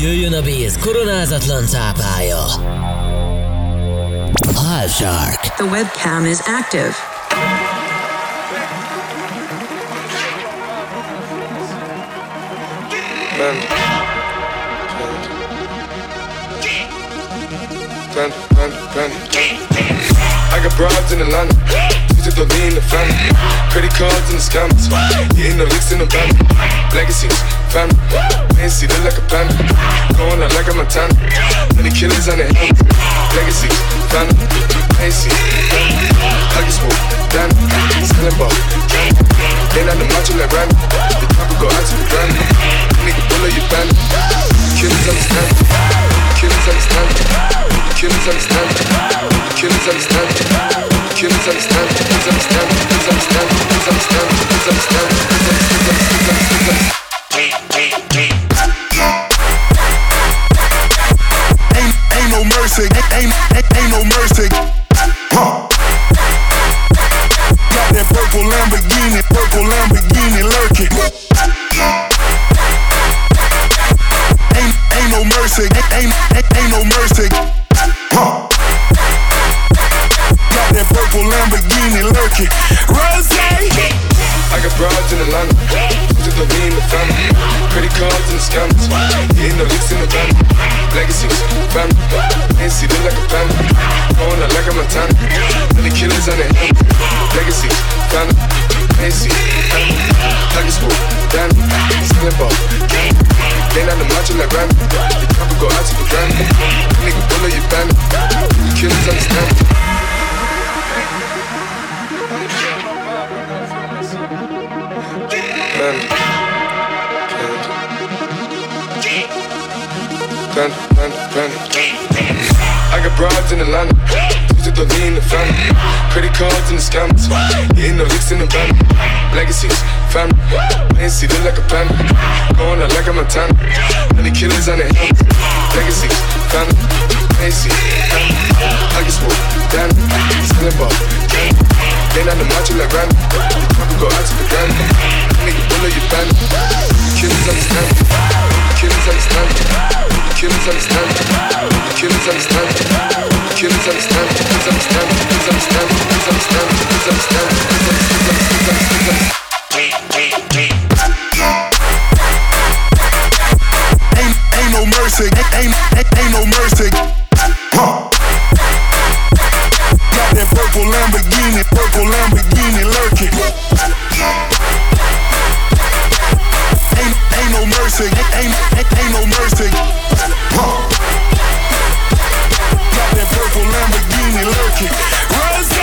Jöjjön a Béz koronázatlan cápája. Half Shark. The webcam is active. Panda. Panda, panda, panda. I got broads in Atlanta. Just don't be in the family. Credit cards and the scammers. Hitting the licks in the van. Legacies, fan. Man, see, look like a pan. Going out like a Montana. Many killers on the hand. Legacy, fan. Man, see, hug smoke, Dan. Selling ball, Dan. Ain't on the macho like Ran. The top go out to the brand. Nigga, pull up your band. Killers understand. Killers understand. Killers understand. Killers understand. Killers understand. Please understand. Killers understand. Please understand. Ain't, ain't no mercy, ain't, ain't, ain't no mercy. Fancy, look like a panda. Going out like a Montana. Many killers on the sun. Credit cards and the scams. Hitting the licks in the van. Legacies, fam. Playing see like a pan. Going out like a Montana. And the killers on the hands. Legacies, fam. Playing see, fam. Huggies, woo, damn. Selling ball, gang. Laying on the margin like Ram. Couple go out to the gun. Nigga, bullet your band. Killers understand. Killers understand kill understand. Understand. Understand. Understand. Understand. Understand. Understand. Understand. Understand. Understand. Ain't ain't no mercy. Ain't ain't, ain't no mercy. Huh. Got that purple Lamborghini, purple Lamborghini lurking. Mercy, ain't, ain't, ain't no mercy. Got that purple Lamborghini lurking. Rose.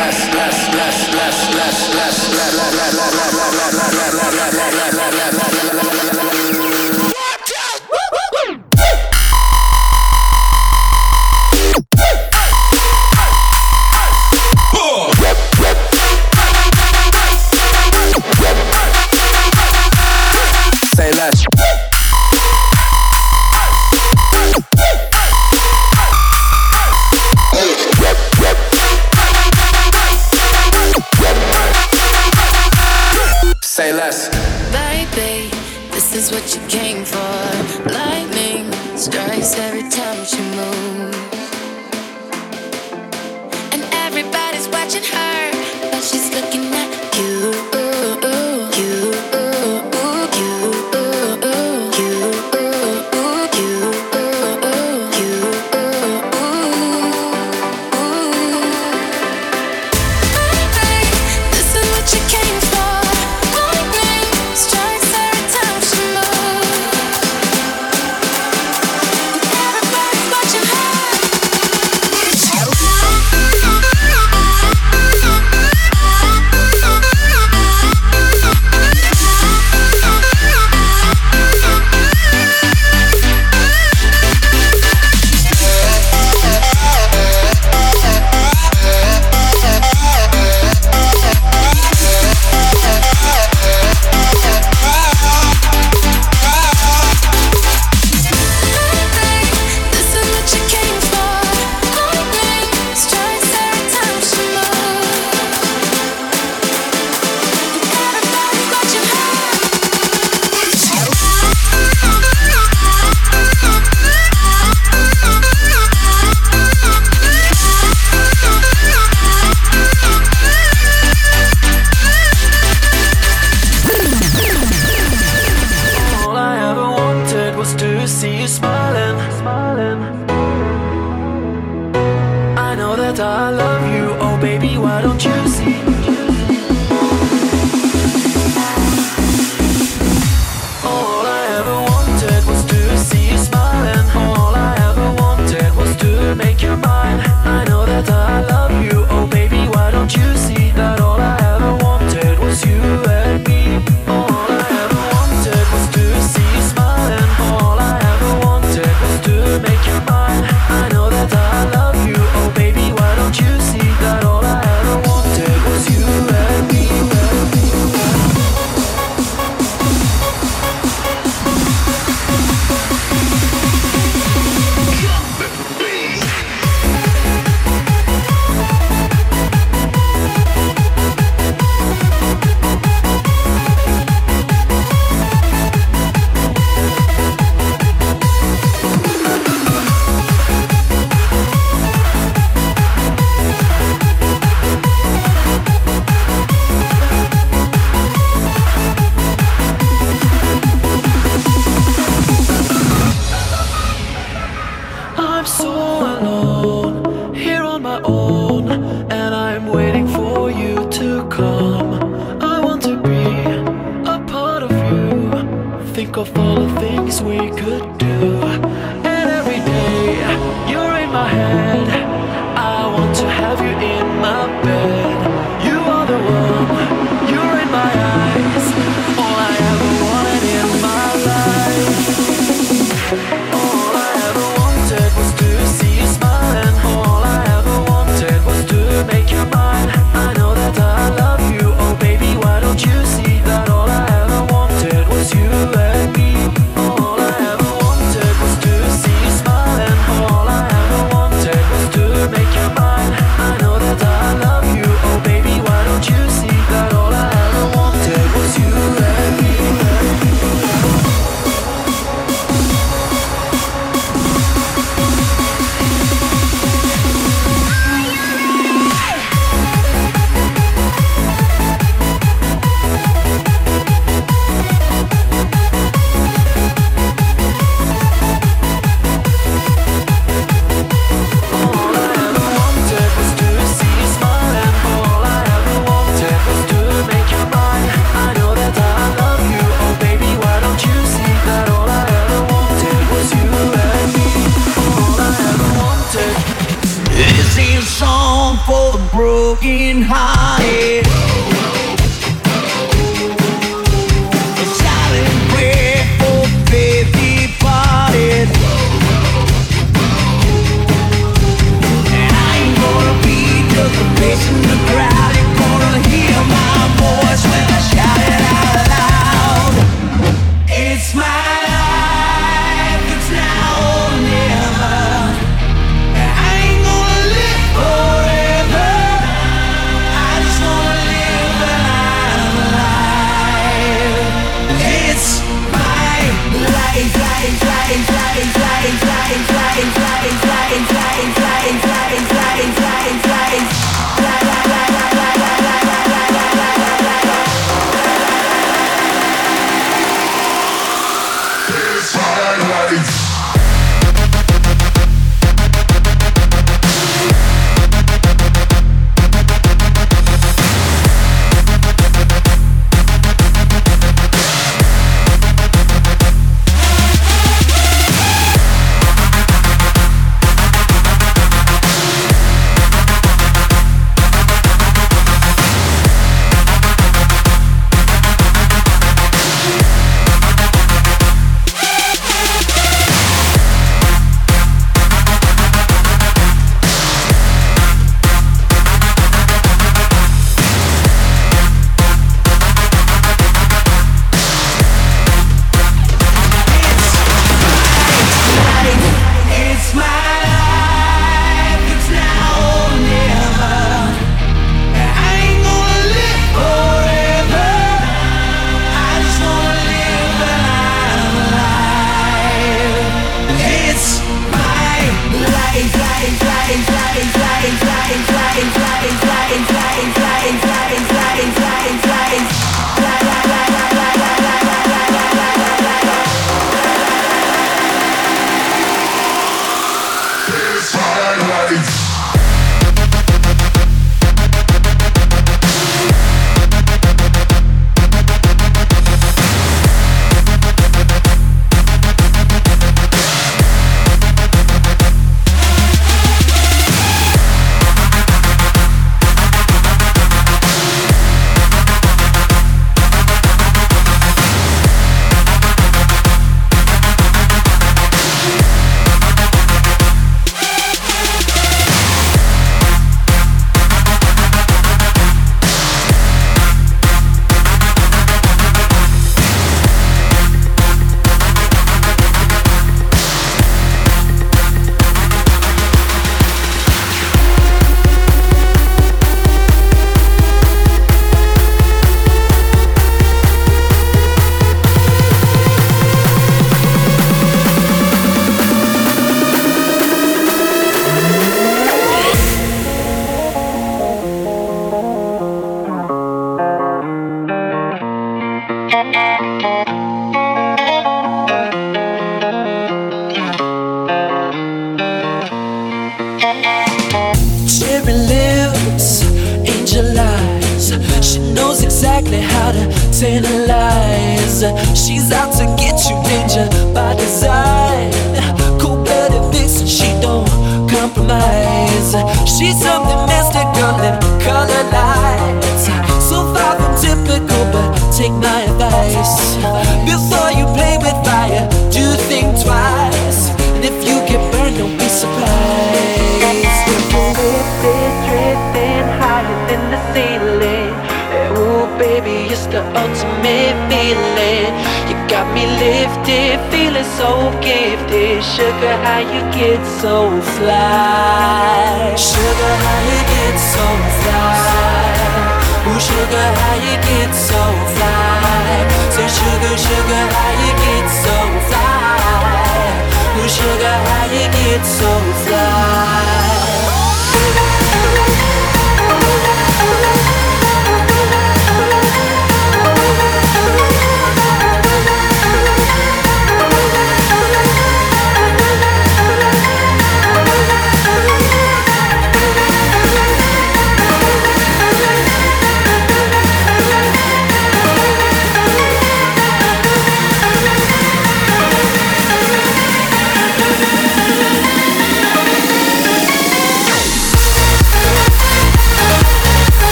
To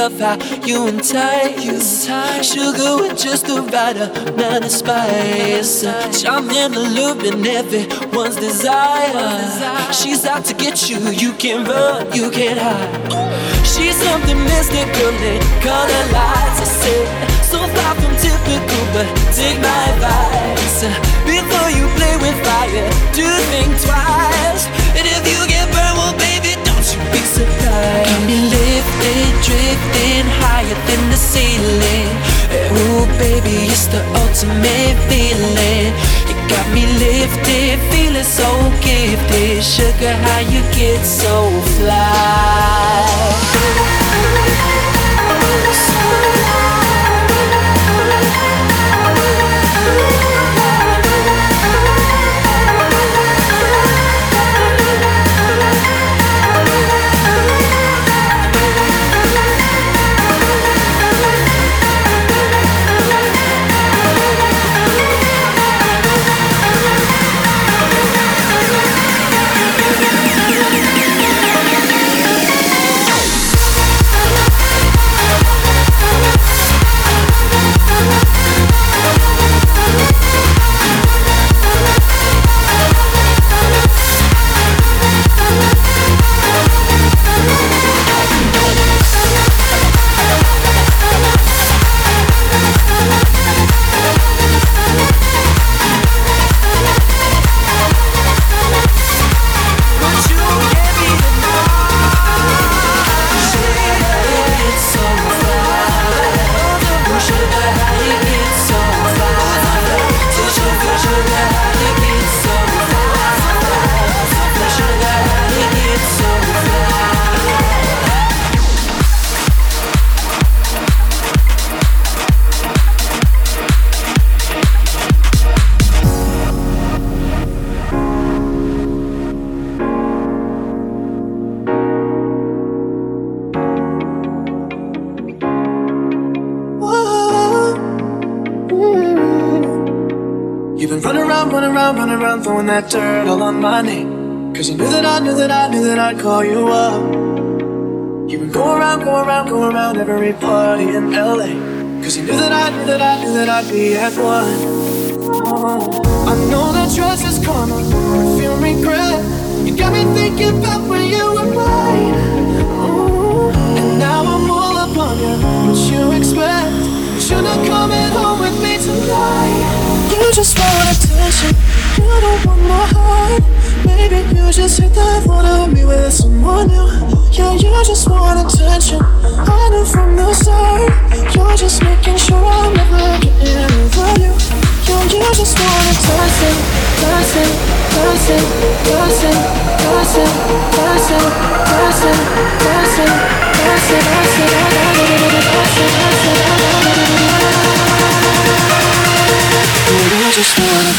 love how you entice. Sugar with just the right amount of spice. Charm in the loop and everyone's desire. She's out to get you, you can run, you can hide. She's something mystical, they call her lies. I said, so far from typical, but take my advice. Before you play with fire, do think twice. drifting, drifting higher than the ceiling. Ooh, baby, it's the ultimate feeling. You got me lifted, feeling so gifted. Sugar, how you get so fly? call you up. You would go around, go around, go around every party in LA. Cause you knew that I knew that I knew that I'd be at one. just making sure I'm never getting over you. Yeah, you just wanna toss it, toss it, toss it, toss it, toss it, toss it, toss it, toss it, toss it, toss it, toss it, toss it, toss it. Yeah, you just wanna.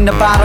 in the bottom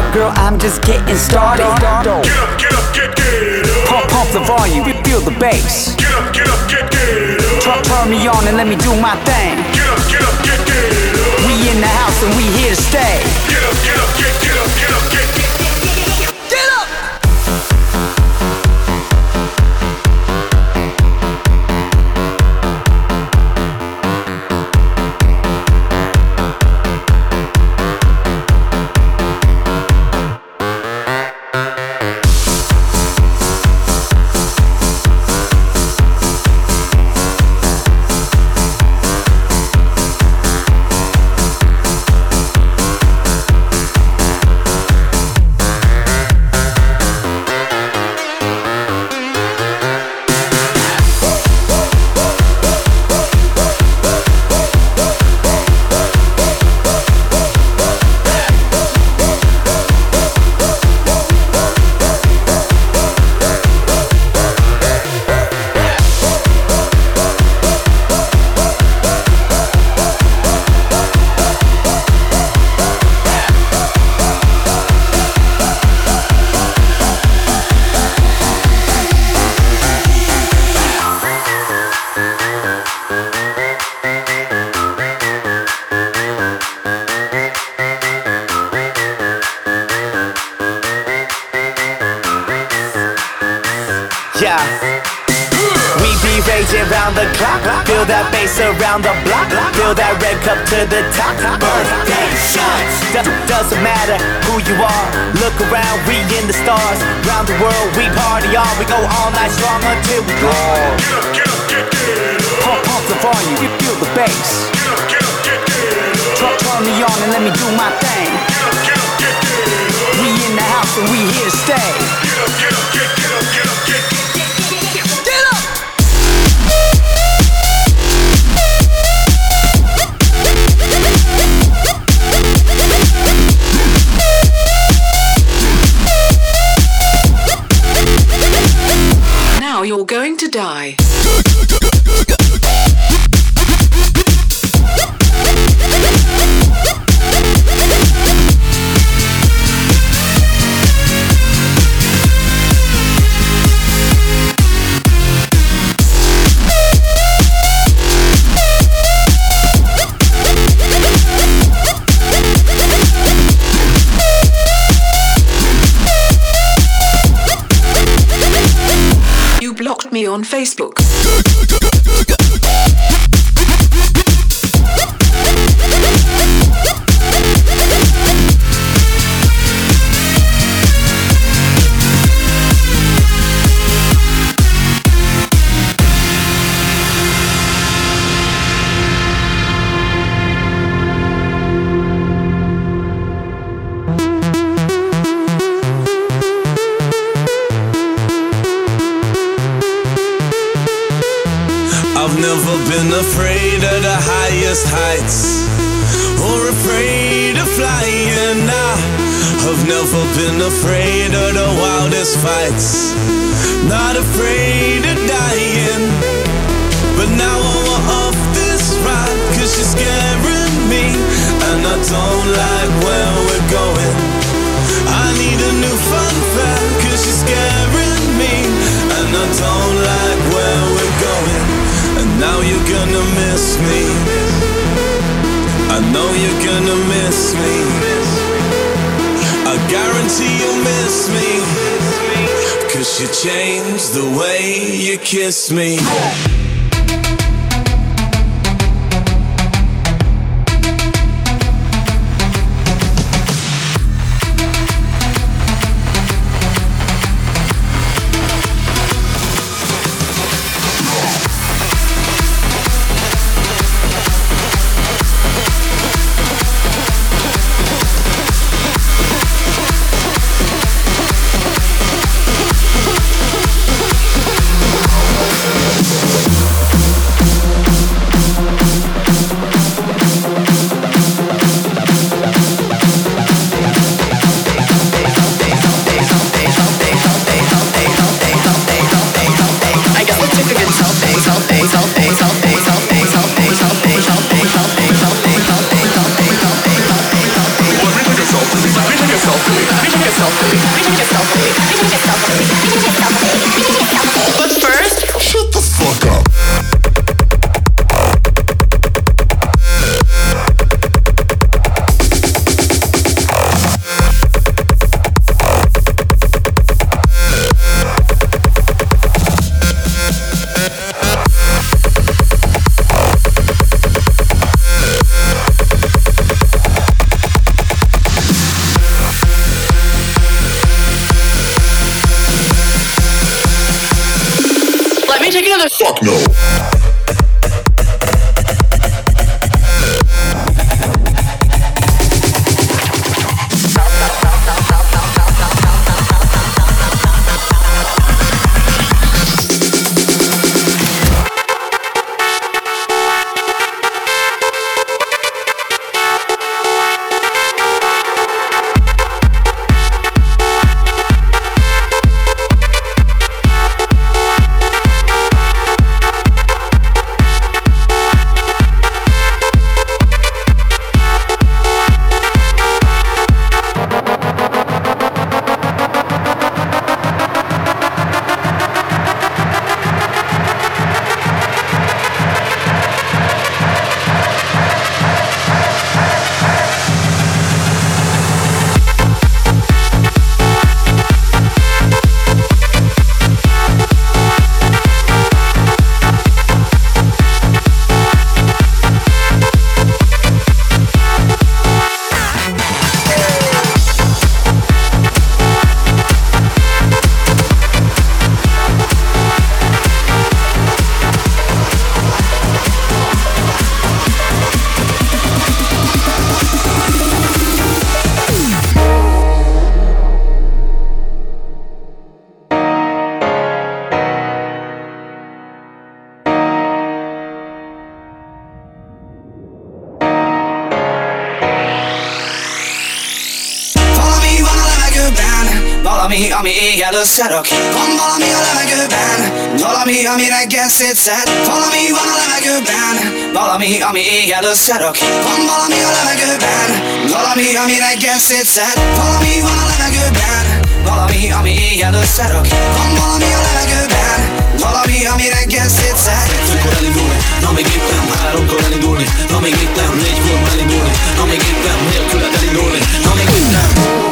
összerak Van valami a levegőben Valami, ami reggel szétszed. Valami van a levegőben Valami, ami éjjel összerak Van valami a levegőben Valami, ami reggel szétszed. Valami van a levegőben Valami, ami éjjel összerak Van valami a levegőben Valami, ami reggel szétszed. Ötkor elindulni, na még nem Háromkor elindulni, na még nem Négykor elindulni, na még nem Nélküled elindulni, na még itt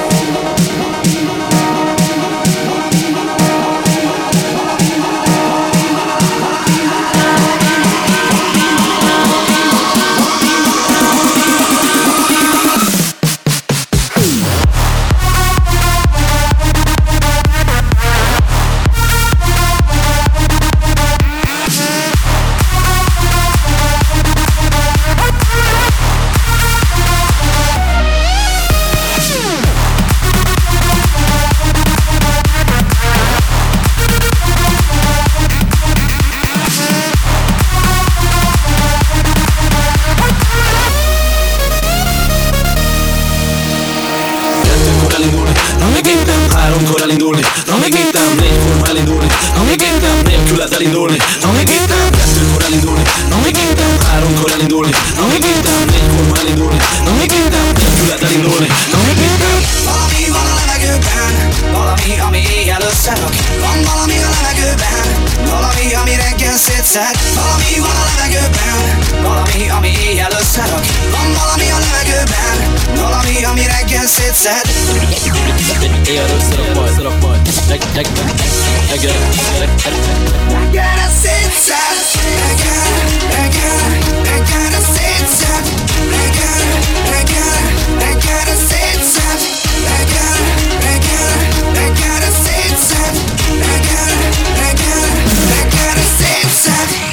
coralindone No me quita atrás el coralindone mi me quita Aaron coralindone non mi quita el coralindone No me quita el coralindone No me quita levegőben Valami, ami éjjel összerak. Van valami a levegőben Valami, ami reggel szétszed. Valami van a levegőben Valami, ami éjjel összerak. Van valami a levegőben Valami, ami reggel szétszed. Éjjel összerak majd, összerak majd. Reg- reg- Reggel Reggelre szétszed. Reggel, reggel, reggelre szétszed. Reggel, reggel, reggelre szétszed. Reggel, reggel, reggelre szétszed Reggel, reggel, reggelre szétszed Ne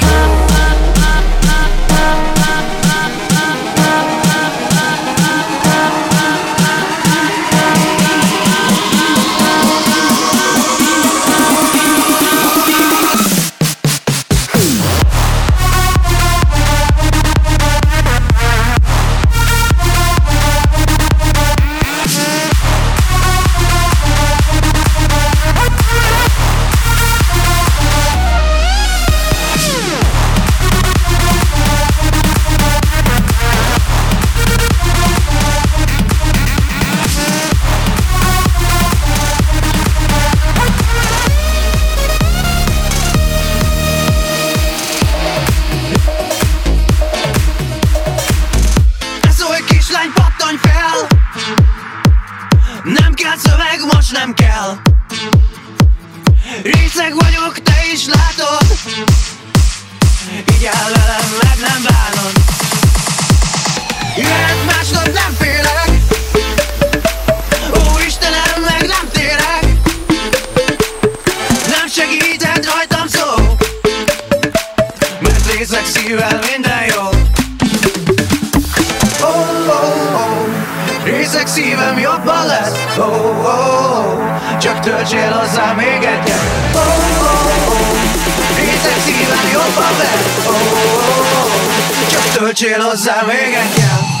Segíthet rajtam szó Mert részeg szívvel minden jó oh, oh, oh. Részeg szívem jobban lesz oh, oh, oh. Csak töltsél hozzá még egyet oh, oh, oh. Részeg szívem jobban lesz oh, oh, oh. Csak töltsél hozzá még egyet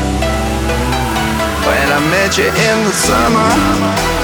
When I met you in the summer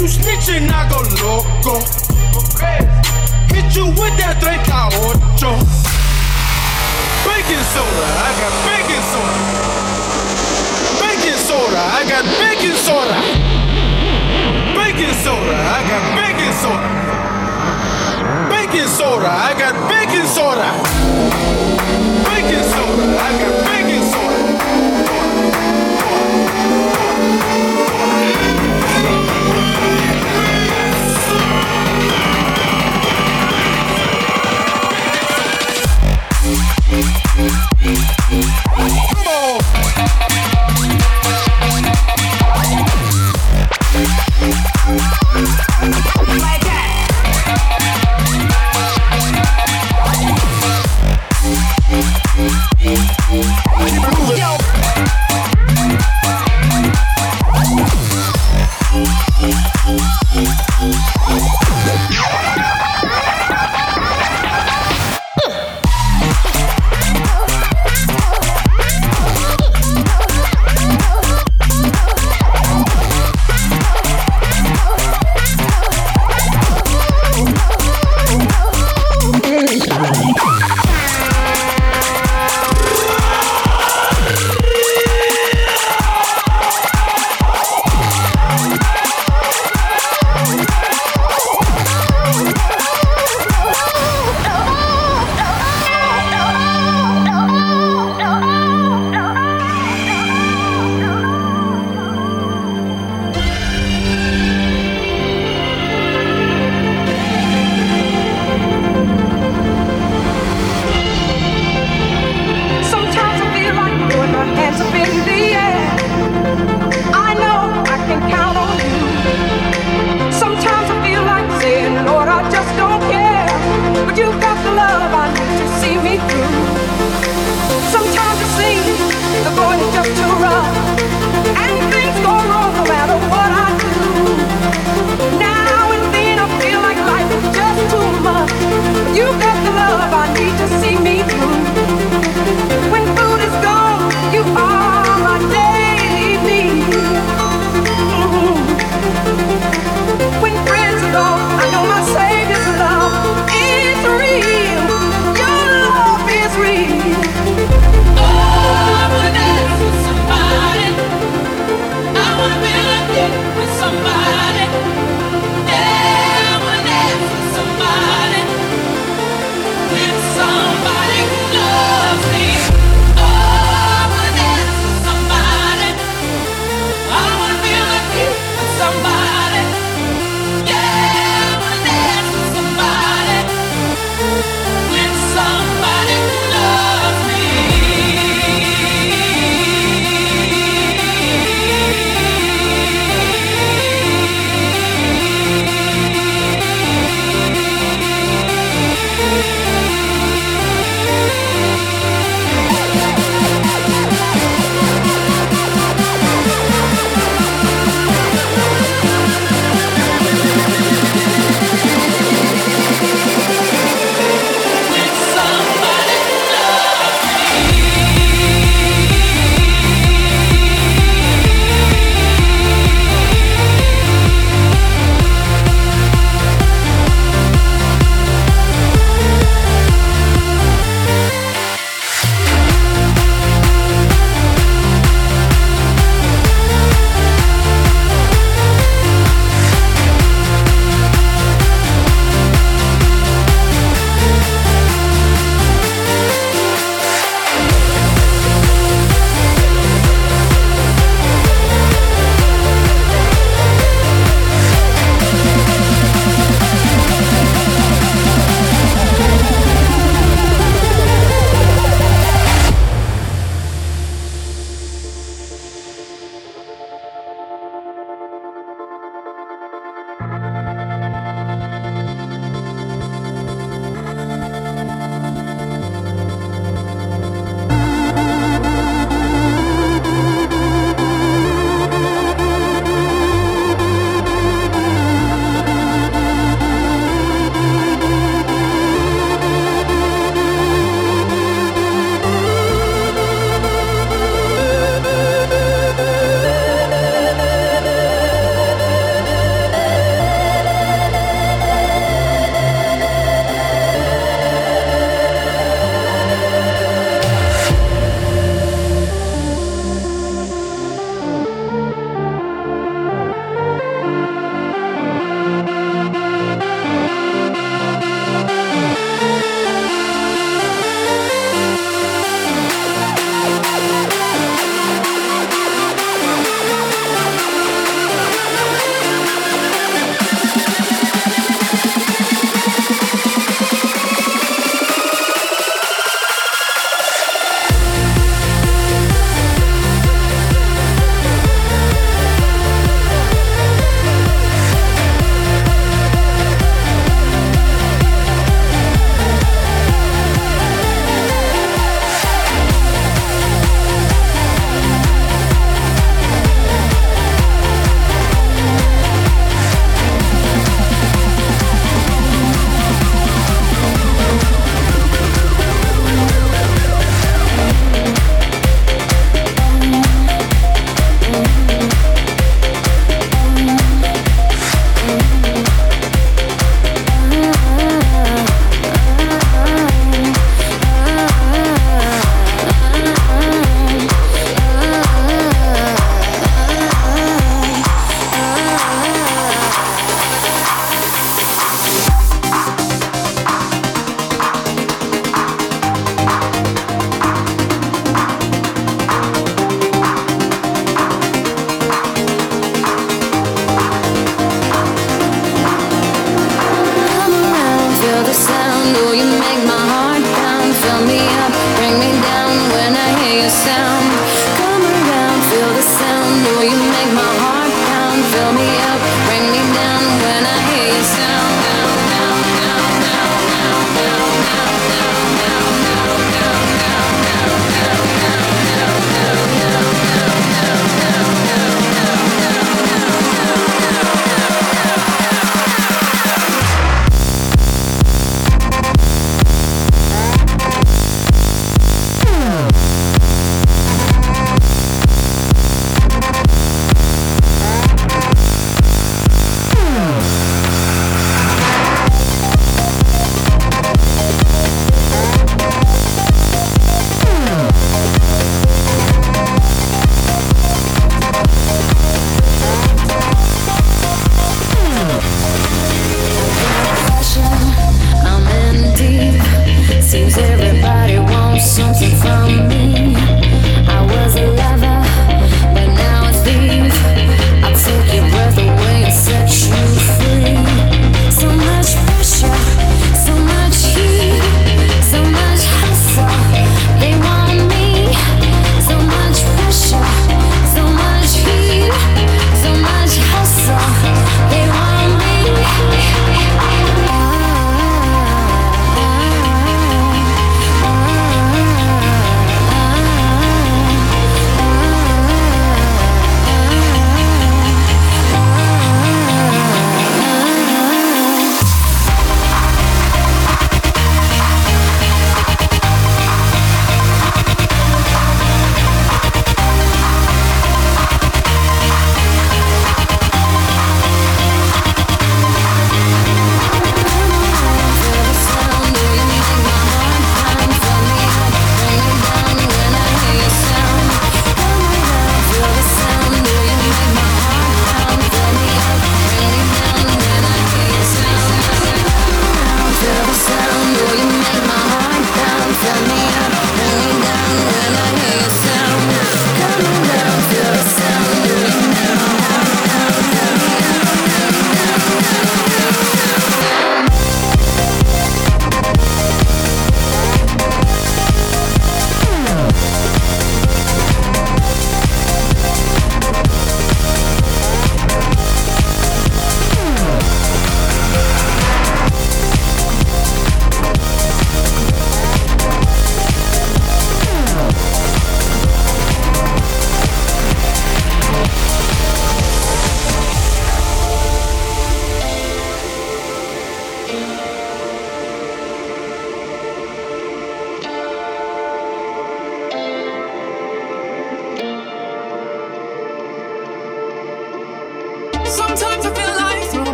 you snitching, I go loco. Hit you with that 38. Baking soda, I got baking soda. Baking soda, I got baking soda. Baking soda, I got baking soda. Baking soda, I got baking soda. Baking soda, I got